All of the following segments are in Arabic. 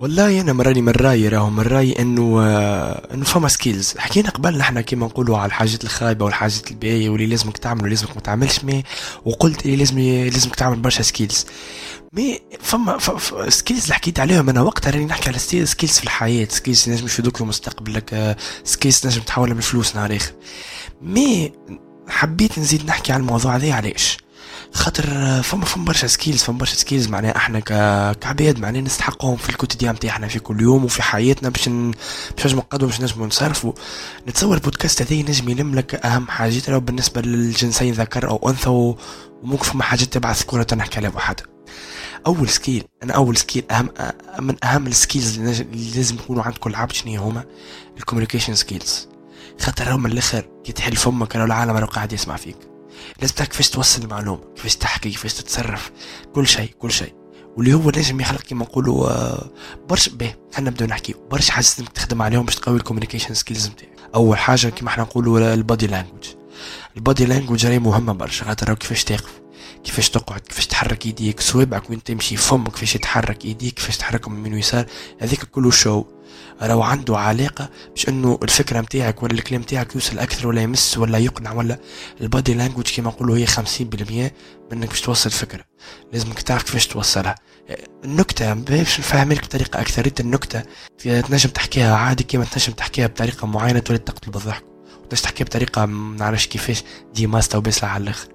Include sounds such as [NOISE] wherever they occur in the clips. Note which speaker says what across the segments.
Speaker 1: والله أنا مراني من رأيي راهو من رأيي أنه آه، أنه فما skills حكينا قبل نحن كيما نقولوا على الحاجات الخايبة والحاجات الباهية واللي لازمك تعمل ولازمك ما تعملش mais وقلت اللي لازم لازمك تعمل برشا skills mais فما skills اللي حكيت عليهم أنا وقتها راني نحكي على skills في الحياة. skills نجم يفيدوك في مستقبلك skills آه، نجم تحولهم لفلوس نهار اخر mais حبيت نزيد نحكي على الموضوع هذا علاش؟ خاطر فما فما برشا skills فما برشا skills معناها إحنا كعباد معناها نستحقهم في ال quotidien نتاعنا في كل يوم وفي حياتنا باش. باش نجمو نقدموا باش نجمو نصرفوا نتصور البودكاست هذا ينجم يلم لك أهم حاجات لو بالنسبة للجنسين ذكر أو أنثى وممكن فما حاجات تبع ذكوره نحكي عليها بوحدها أول skill أنا أول skill أهم من أهم ال skills اللي لازم يكونوا عند كل عبد شنو هما؟ ال communication skills خاطر هم الأخر كي تحل فمك العالم راه قاعد يسمع فيك. لازم تعرف كيفاش توصل المعلومة كيفاش تحكي كيفاش تتصرف كل شيء كل شيء. واللي هو لازم يخلق كيما نقولوا آه، برشا به خلينا نبداو نحكي برشا حاجات لازم تخدم عليهم باش تقوي ال communication skills نتاعك. أول حاجة كيما إحنا نقولوا ال body language ال body language راهي مهمة برشا خاطر كيفاش تقف كيفاش تقعد كيفاش تحرك يديك صوابعك وين تمشي فمك كيفاش يتحرك يديك كيفاش تحركهم يمين ويسار هذيك كله شو راهو عنده علاقة باش إنه الفكرة نتاعك ولا الكلام نتاعك يوصل أكثر ولا يمس ولا يقنع ولا ال body language كيما نقولوا هي 50% منك باش توصل الفكرة لازمك تعرف كيفاش توصلها. النكتة باش نفهمك بطريقة أكثرية النكتة تنجم تحكيها عادي كيما تنجم تحكيها بطريقة معينة تولي تقتل بالضحك. وتنجم تحكيها بطريقة ما نعرفش كيفاش دي ماسطة وباسلة على الآخر.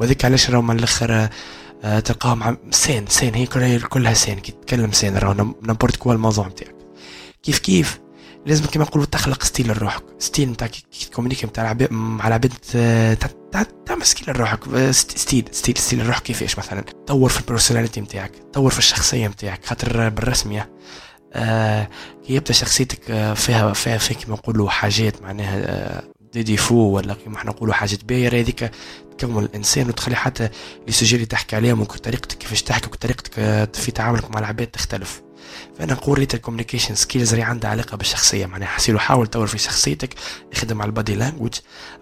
Speaker 1: وهذيك علاش راهو من الآخر آه، تلقاهم سين سين هي كلها سين كي تتكلم سين راهو n'importe quoi الموضوع نتاعك كيف كيف؟ لازم كما نقولوا تخلق style لروحك. style نتاع كي ت communiquer نتاع العباد مع العباد تعمل style لروحك. style style style لروحك كيفاش مثلا؟ طور في ال personnalité نتاعك طور في الشخصية نتاعك خاطر بالرسميه آه كي يبدأ شخصيتك آه، فيها فيها فيها كما نقولوا حاجات معناها آه دي ديفو ولا كما إحنا نقولوا حاجات باهية هذيك تكون الإنسان وتخلي حتى les sujets اللي تحكي عليهم وطريقتك كيفاش تحكي وطريقتك آه، في تعاملك مع العباد تختلف. فانا نقول ريت ال communication skills اللي عندها علاقة بالشخصية. معناها حسيلو حاول تطور في شخصيتك اخدم على ال body language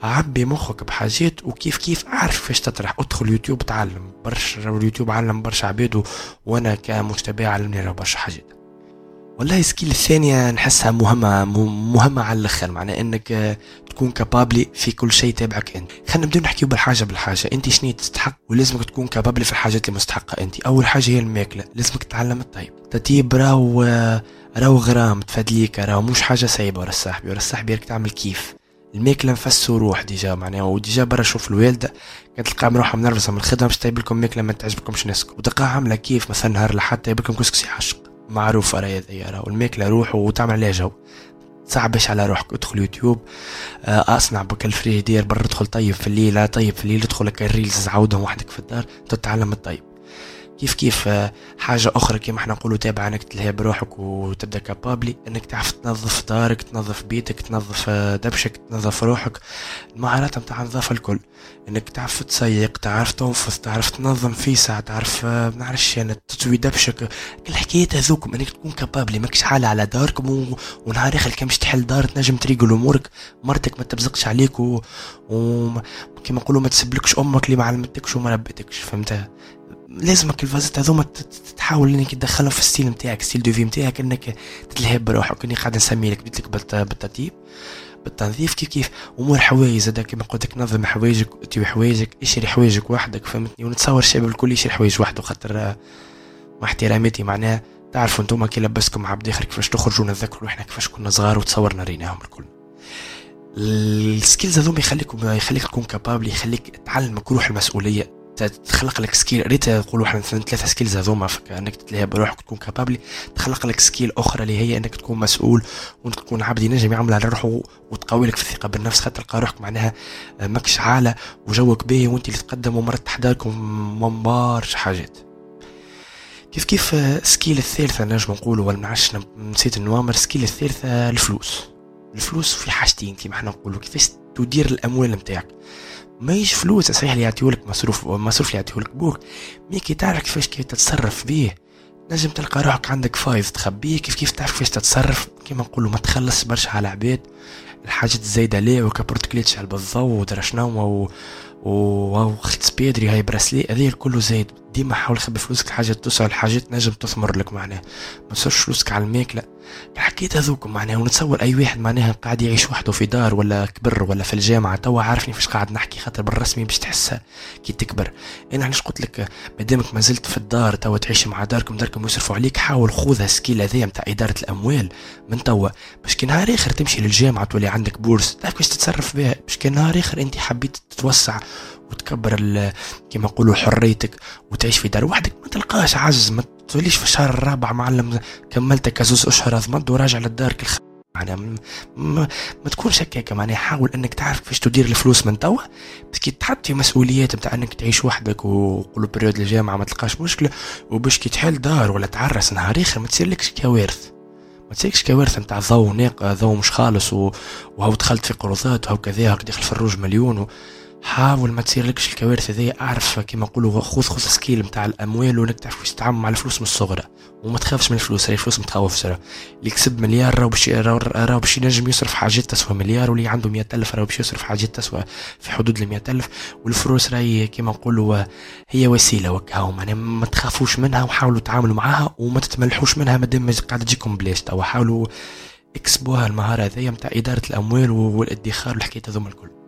Speaker 1: عبي مخك بحاجات وكيف كيف اعرف كيفاش تطرح. ادخل يوتيوب تعلم برشا اليوتيوب علم برشا عباد وأنا كمتابع علمني برشا حاجات. والله skill الثانية نحسها مهمة مهمة على الأخر. معناها أنك تكون capable في كل شيء تابعك أنت. خلينا نبدأ نحكيو بالحاجة بالحاجة. أنت شنو تستحق؟ ولازمك تكون capable في الحاجات اللي مستحقة أنت. أول حاجة هي الماكلة. لازمك تتعلم الطيب. تطيب راهو راهو غرام تفادليك راهو مش حاجة سايبة ورا الصاحبي. ورا الصاحبي راك تعمل كيف؟ الماكلة نفسو روح ديجا معناها. وديجا برا شوف الوالدة كتلقاها مروحة منرفزة من الخدمة باش طيب لكم ماكلة ما تعجبكمش ناسكم وتلقاها عاملة كيف؟ مثلا نهار لحد طيب لكم كسكسي عشق. معروفة راهي هذيا راهو الماكلة روح وتعمل عليها جو. تصعبش على روحك. ادخل يوتيوب. آه، اصنع بك الفريدير. برا ادخل طيب في الليل. طيب في الليل ادخل الريلز عودهم وحدك في الدار. تتعلم الطيب. كيف كيف آه، حاجة أخرى كما إحنا نقولوا تابع إنك تلهي بروحك وتبدأ كابابلي إنك تعرف تنظف دارك تنظف بيتك تنظف آه، دبشك تنظف روحك المهارات نتاع النظافة الكل إنك تعرف تسيق تعرف تنفض تعرف تنظم فيسع تعرف ما آه، نعرفش يعني تطوي دبشك الحكايات هذوكم إنك تكون كابابلي ماكش حالة على داركم. ونهار آخر كان تحل دار تنجم تريقل أمورك مرتك ما تبزقش عليك و, و... كما نقولوا ما تسبلكش أمك اللي ما علمتكش وما ربتكش فهمتها لازمك الفازات هذوما تحاول إنك تدخلهم في ال style نتاعك style de vie نتاعك إنك تتلهى بروحك إني قاعد نسمي لك بديت لك بالترتيب بالتنظيف كيف كيف؟ أمور حوايج زاد كيما قلت لك نظم حوايجك تبي حوايجك اشري حوايجك وحدك فهمتني؟ ونتصور الشباب الكل يشري حوايج وحده خاطر مع احتراماتي معناها تعرفوا أنتم كي لبسكم عبد آخر كيفاش تخرجوا نتذكروا إحنا كيفاش كنا صغار وتصورنا ريناهم الكل. ال skills هذوما يخليكم يخليك تكون capable يخليك تعلمك روح المسؤولية. تخلق لك skill ريت نقولوا إحنا ثلاثة skills هذوما انك تتلهى بروحك تكون capable تخلق لك skill أخرى اللي هي إنك تكون مسؤول وانك تكون عبد ينجم يعمل على روحه وتقوي لك في الثقة بالنفس خاطر تلقى روحك معناها ماكش عالة وجوك باهي وأنت اللي تقدم ومرات تحضركم من برشا حاجات. كيف كيف skill الثالثة نجم نقولوا ولا نسيت النوامر skill الثالثة الفلوس. الفلوس في حاجتين كيما إحنا نقولوا كيفاش تدير الأموال نتاعك. ماهيش فلوس صحيح اللي يعطيولك مصروف مصروف اللي يعطيهولك بوك. mais كي تعرف كيفاش كيف تتصرف بيه نجم تلقى روحك عندك فايز تخبيه كيف كيف تعرف كيفاش تتصرف. كيما نقولوا ما تخلص برشا على عباد الحاجات الزايدة ليه وكبرتكليتش على بالضو ودرا شنو وخيط سبيدري هاي bracelet هذا كله زايد. ديما حاول خبي فلوسك الحاجات توسع الحاجات نجم تثمر لك معناها. ما تصرفش فلوسك على الماكله الحكاية هذوكم معناها ونتصور أي واحد معناها قاعد يعيش وحده في دار ولا كبر ولا في الجامعة توا عارفني فاش قاعد نحكي خاطر بالرسمي باش تحسها كي تكبر. أنا علاش قلت لك مادامك ما زلت في الدار توا تعيش مع داركم داركم يصرفوا عليك حاول خذها skill هذايا نتاع إدارة الأموال من توا. باش كي نهار آخر تمشي للجامعة تولي عندك bourse تعرف كيفاش تتصرف بها؟ باش كي نهار آخر أنت حبيت تتوسع وتكبر كما نقولوا حريتك وتعيش في دار وحدك. ما تلقاش عجز ما توليش في الشهر الرابع معلم كملت كزوز أشهر اضمد وراجع لدارك الخ... معناها ما, ما, ما تكونش هكاك معناها حاول إنك تعرف كيفاش تدير الفلوس من توا بس كي تحط في مسؤوليات نتاع إنك تعيش وحدك وقولوا période الجامعة ما تلقاش مشكلة وباش كي تحل دار ولا تعرس نهار آخر ما تصيرلكش كوارث. ما تصيرلكش كوارث نتاع ضو ناق ضو مش خالص وهو دخلت في قروضات وهو كذا دخل في الروج مليون و... حاول ما تصير لكش الكوارث هذه اعرف كما نقولوا خذ خذ سكيل نتاع الأموال وإنك تعرف كيفاش تتعامل مع الفلوس من الصغرى وما تخافش من الفلوس هي الفلوس متخوف سرا اللي كسب مليار راهو باش راهو باش ينجم يصرف حاجات تسوى مليار واللي عنده مية ألف راهو باش يصرف حاجات تسوى في حدود ال ألف. والفلوس راهي كما نقولوا هي وسيلة وكاو يعني ما تخافوش منها وحاولوا تعاملوا معاها وما تتملحوش منها مادام قاعدة تجيكم بلاش. توا حاولوا اكسبوها المهارة هذيا نتاع إدارة الأموال والادخار والحكايات هذوما الكل.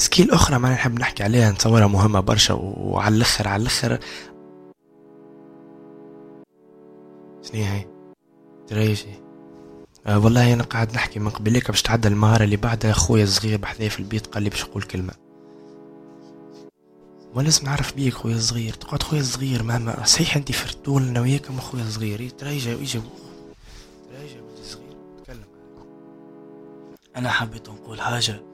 Speaker 1: skill أخرى ما نحب نحكي عليها نتصورها مهمة برشا وعلى الآخر على الأخر. شنو هي؟ تريشي أه والله أنا قاعد نحكي من قبليك باش تعدى المهارة اللي بعدها. خويا الصغير بحذايا في البيت قال لي باش نقول كلمة. ما لازم نعرف بيك خويا الصغير. تقعد خويا الصغير مهما صحيح انت فرتول أنا وياك خويا الصغير. تريجا ويجا تريجا
Speaker 2: صغير. تكلم. أنا حبيت نقول حاجة.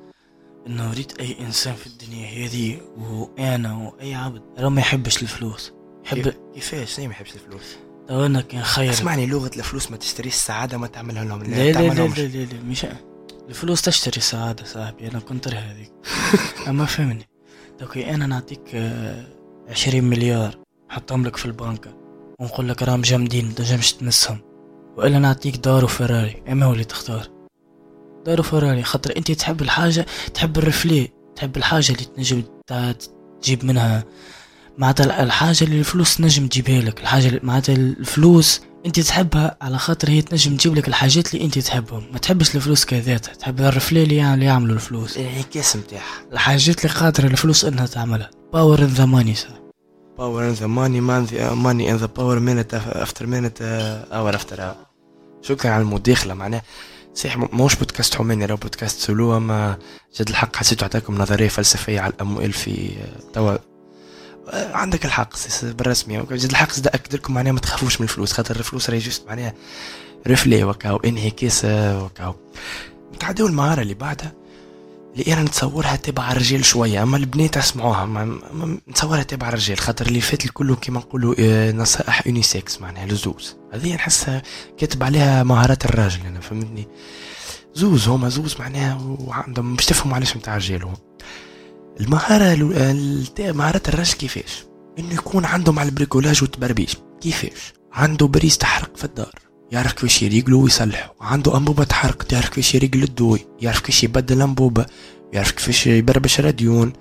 Speaker 2: إنه ريت أي إنسان في الدنيا هذه وأنا وأي عبد لو ما يحبش الفلوس.
Speaker 1: يحب كيفاش؟ ما يحبش الفلوس؟
Speaker 2: تو أنا كان خير.
Speaker 1: اسمعني لغة الفلوس ما تشتريش السعاده ما تعملها لهم
Speaker 2: لا لا لا, لا, لا, لا, لا مش الفلوس تشتري السعاده صاحبي أنا كنت هذيك. [LAUGHS] أما فهمني. دوكي أنا نعطيك آه، عشرين مليار حطهم لك في البنكة ونقول لك راهم جامدين تنجمش تنسهم. والا نعطيك دار وفراري. أما هو اللي تختار. دارو فراري خاطر انت تحب الحاجة تحب ال reflet تحب الحاجة اللي تنجم تجيب منها. معناتها الحاجة اللي الفلوس تنجم تجيبها لك الحاجة معناتها الفلوس انت تحبها على خاطر هي تنجم تجيب لك الحاجات اللي انت تحبهم. ما تحبش الفلوس كذاتها تحب ال reflet اللي يعملوا الفلوس.
Speaker 1: الانعكاس نتاعها
Speaker 2: الحاجات اللي قادره الفلوس انها تعملها. power and the money
Speaker 1: power and the money money and the power minute after minute hour after شكرا على المداخلة معناها صحيح موش بودكاست حماني راه بودكاست سولو اما جد الحق حسيت عطاكم نظرية فلسفية على الأموال في توا. عندك الحق بالرسمي. جد الحق زاد اكد لكم معناها ما تخافوش من الفلوس خاطر الفلوس راهي juste معناها reflet وكاو انعكاس وكاو. نتعداو المهارة اللي بعدها اللي أنا نتصورها تبع الرجال شوية أما البنات اسمعوها ما نتصورها تبع الرجال خاطر اللي فات الكل كيما نقولوا آه، نصائح unisexe معناها لزوز. هذه نحسها كاتب عليها مهارات الراجل أنا فهمتني؟ زوز هما زوز معناها وعندهم باش تفهموا علاش نتاع الرجال المهارة مهارات الراجل كيفاش؟ إنه يكون عنده مع ال bricolage والتبربيش كيفاش؟ عنده prise تحرق في الدار. يعرف كيفاش يريقلو ويصلحو. عنده أنبوبة تحرق يعرف كيفاش يريقل الضوي يعرف كيفاش يبدل انبوبة يعرف كيفاش يبربش راديون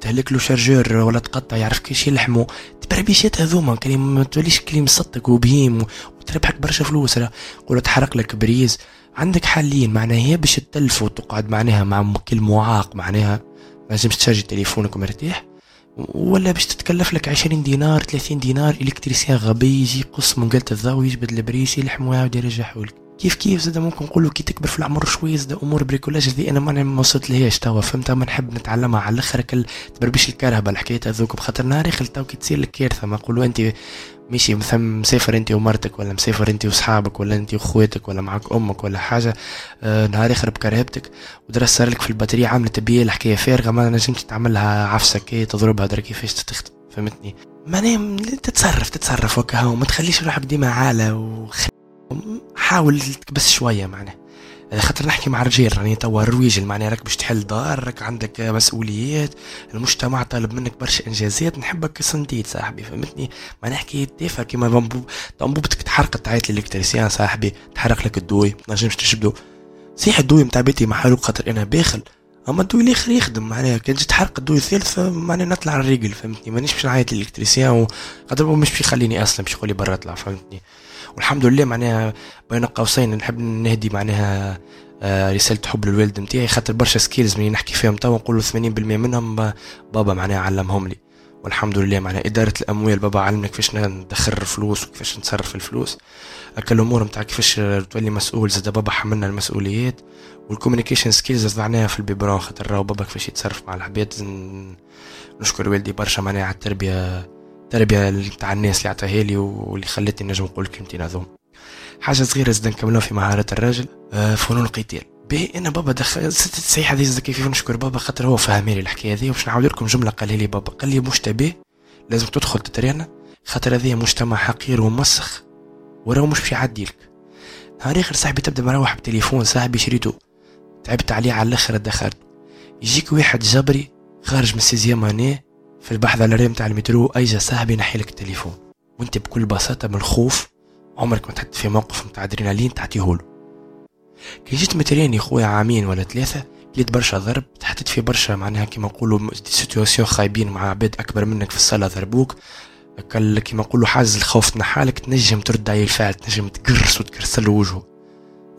Speaker 1: تهلك له chargeur ولا تقطع يعرف كيفاش يلحمو. تبربيشات هذوما كلي ما توليش كلي مصدق وبهيم وتربحك برشا فلوس قولوا تحرق لك prise. عندك حلين معناها هي باش تلف وتقعد معناها مع كل معاق معناها. ما لازمش تشارجي تليفونك مرتاح. ولا باش تتكلف لك عشرين دينار ثلاثين دينار électricien غبي يجي يقص من قلت الضوء يجبد ال prise يلحم ويعاود يرجعه لك كيف كيف زاد ممكن نقولوا كي تكبر في العمر شوية زاد أمور bricolage ذي أنا ما وصلت لهاش توا فهمت؟ ما نحب نتعلمها. على الأخر كل تبربش الكرهبه الحكاية هذوك. بخاطر نهار اخر تو كي تصير لك كارثة. ما نقولوا أنت ماشي مثلا مسافر أنت ومرتك ولا مسافر أنت وصحابك ولا أنت واخواتك ولا معك أمك ولا حاجة. آه نهار اخر بكرهبتك ودرس صار لك في البطاريه عملت بيه الحكاية فارغة. ما نجمش تعملها عفسة كي تضربها درا كيفاش تخدم فهمتني؟ ما تتصرف تتصرف. وكا ما تخليش روحك ديما عالة وخ... حاول تكبس شوية معناه. خاطر نحكي مع الرجال راني توا الرويجل معناها راك باش تحل دار راك عندك مسؤوليات المجتمع طالب منك برشا إنجازات نحبك صنديد صاحبي فهمتني؟ ما نحكي تافه كيما انبوبتك تحرقت تعيط للإلكتريسيان صاحبي تحرق لك الدوي ما تنجمش تشبدو. صحيح الدوي متاع بيتي محروق خاطر أنا باخل. أما الدوي الآخر يخدم معناها كان جيت تحرق الدوي الثالث معناها نطلع على الرجل فهمتني؟ مانيش باش نعيط للالكتريسيان هو مش بيخليني أصلا باش يقول لي برا اطلع فهمتني؟ والحمد لله معناها بين قوسين نحب نهدي معناها آه، رسالة حب للوالد نتاعي خاطر برشا skills من نحكي فيهم توا نقول 80% منهم بابا معناها علمهم لي. والحمد لله معناها إدارة الأموال بابا علمنا كيفاش ندخر الفلوس وكيفاش نتصرف الفلوس. هكا الأمور نتاع كيفاش تولي مسؤول زاد بابا حملنا المسؤوليات. وال communication skills معناها في ال biberon خاطر راهو بابا كيفاش يتصرف مع العباد. نشكر والدي برشا معناها على التربية التربية نتاع الناس اللي عطاها لي واللي خلتني نجم نقول كلمتين هذوم حاجة صغيرة زاد نكملوها في مهارات الراجل آه، فنون القتال. باهي أنا بابا دخل صحيح هذه كيف نشكر بابا خاطر هو فهم لي الحكاية هذه وباش نعاود لكم جملة قال لي بابا قال لي مشتبه لازم تدخل تترينا خاطر هذه مجتمع حقير ومسخ وراه مش في يعديلك نهار آخر صاحبي تبدأ مروح بتليفون صاحبي شريته تعبت عليه على الآخر دخلت. يجيك واحد جبري خارج من سيزيام اني في البحث على الريم تاع المترو أيجا صاحبي نحي لك التليفون. وانت بكل بساطة من الخوف عمرك ما تحط في موقف نتاع ادرينالين تعطيهولو. كي جيت متريني خويا عامين ولا ثلاثة لقيت برشا ضرب تحطيت في برشا معناها كيما نقولوا situations خايبين مع عباد أكبر منك في الصالة ضربوك. كيما نقولوا حاز الخوف تنحالك تنجم ترد عليه الفعل تنجم تقرص وتكرسل وجهه.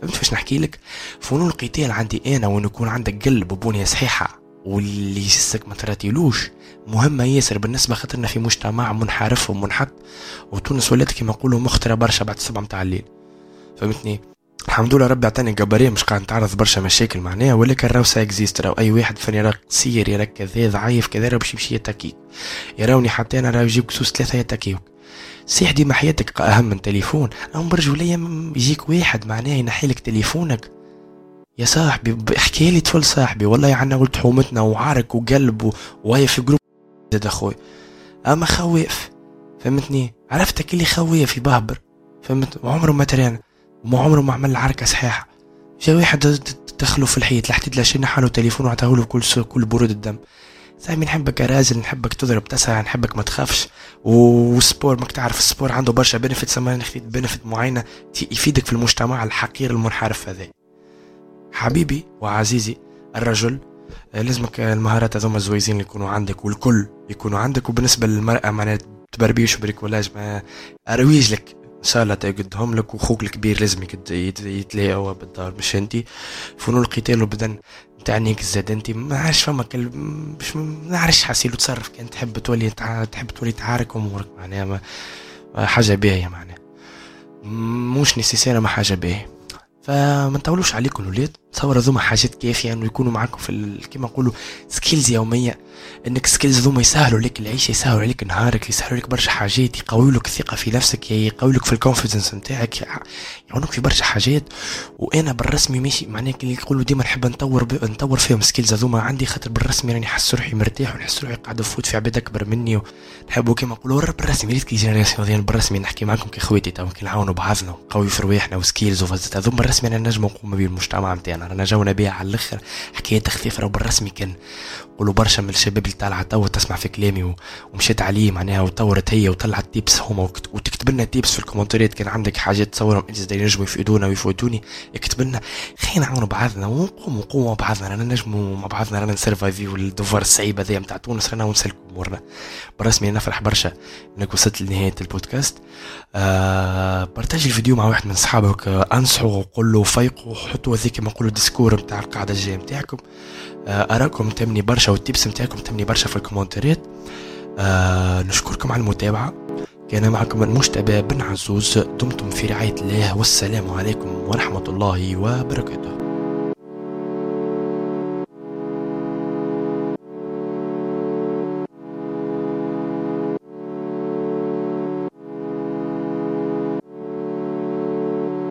Speaker 1: فهمت فاش نحكي لك؟ فنون القتال عندي أنا وإن يكون عندك قلب وبنية صحيحة واللي جسك ما تراتيلوش مهمة ياسر بالنسبة خاطرنا في مجتمع منحرف ومنحط. وتونس ولات كيما نقولوا مخترة برشا بعد السبعة متاع الليل. فهمتني؟ الحمد لله ربي عطاني جباريه مش قاعد نتعرض برشا مشاكل معناها ولكن راهو اكزيست راهو أي واحد فاني راه قصير يرى كذا ضعيف كذا راه باش يمشي يتكيك. يراوني حتى أنا راه يجيب كسوس ثلاثة يتكيوك. صحيح ديما حياتك أهم من تليفون. اما برجولية يجيك واحد معناه ينحي لك تليفونك. يا صاحبي احكي لي طفل صاحبي والله عنا ولد حومتنا وعرك وقلب وهي في groupe زاد أخوي. أما خواف فهمتني؟ عرفتك اللي خواف يبهبر فهمت؟ وعمره ما ترينا وما عمره ما عمل حركة صحيحة. جا واحد دخلوا في الحيط لحتى لاشينا حاله تليفون وعطاه له كل كل برود الدم. سامي نحبك يا راجل نحبك تضرب تسعى نحبك ما تخافش. والسبور ماك تعرف السبور عنده برشا bénéfices سما bénéfices معينة يفيدك في المجتمع الحقير المنحرف هذا. حبيبي وعزيزي الرجل لازمك المهارات هذوما الزويزين اللي يكونوا عندك والكل يكونوا عندك. وبالنسبة للمرأة معناها تبربيش وبريكولاج ما أرويج لك. ان شاء الله تقدهم لك وخوك الكبير لازم يتلاقوا بالدار مش انت فنون القتال والبدن تعنيك زاد انت ما عادش فما كل مش ما نعرفش حاسيلو تصرف كان تحب تولي تحب تولي تعارك أمورك معناها ما حاجة باهية معناها. مش nécessairement حاجة باهية. فما نطولوش عليكم الولاد تصور هذوما حاجات كافية إنه يكونوا معاكم في كيما نقولوا skills يومية. إنك skills هذوما يسهلوا لك العيشة يسهلوا عليك نهارك يسهلوا لك برشا حاجات يقوي لك الثقه في نفسك يقوي لك في ال confidence نتاعك يعاونوك في برشا حاجات. وأنا بالرسمي ماشي معناها اللي يقولوا ديما نحب نطور. نطور فيهم skills هذوما عندي خاطر بالرسمي راني نحس روحي مرتاح ونحس روحي قاعد نفوت في عباد أكبر مني. ونحبوا كيما نقولوا بالرسمي ريت كي جينيراسيون بالرسمي نحكي معكم كخويتي تو نعاونوا بعضنا ونقوي في رواحنا وسكيلز وفازات هذوما بالرسمي أنا نجم نقوم به المجتمع نتاعنا رانا جونا بها على الأخر. حكاية تخفيف راه بالرسمي كان قولوا برشا من الشباب اللي طالعة تو تسمع في كلامي ومشيت عليه معناها وطورت هي وطلعت تيبس هما وتكتب لنا تيبس في الكومنتات كان عندك حاجات تصورهم انت ينجموا يفيدونا ويفوتوني. اكتب لنا. خلينا نعاونوا بعضنا ونقوموا نقوموا مع بعضنا. رانا نجموا مع بعضنا. رانا نسرفايفيو الدوفار الصعيب هذايا نتاع تونس. رانا ونسلكوا امورنا بالرسمي نفرح برشا انك وصلت لنهاية البودكاست. آه partager الفيديو مع واحد من صحابك آه انصحوا وقول له فيقوا وحطوا هذيك كما نقولوا discours نتاع القاعدة الجاية نتاعكم آه أراكم تمني برشا وال tips نتاعكم تمني برشا في الكومنتات آه نشكركم على المتابعة. كان معكم المجتبى بن عزوز دمتم في رعاية الله والسلام عليكم ورحمة الله وبركاته.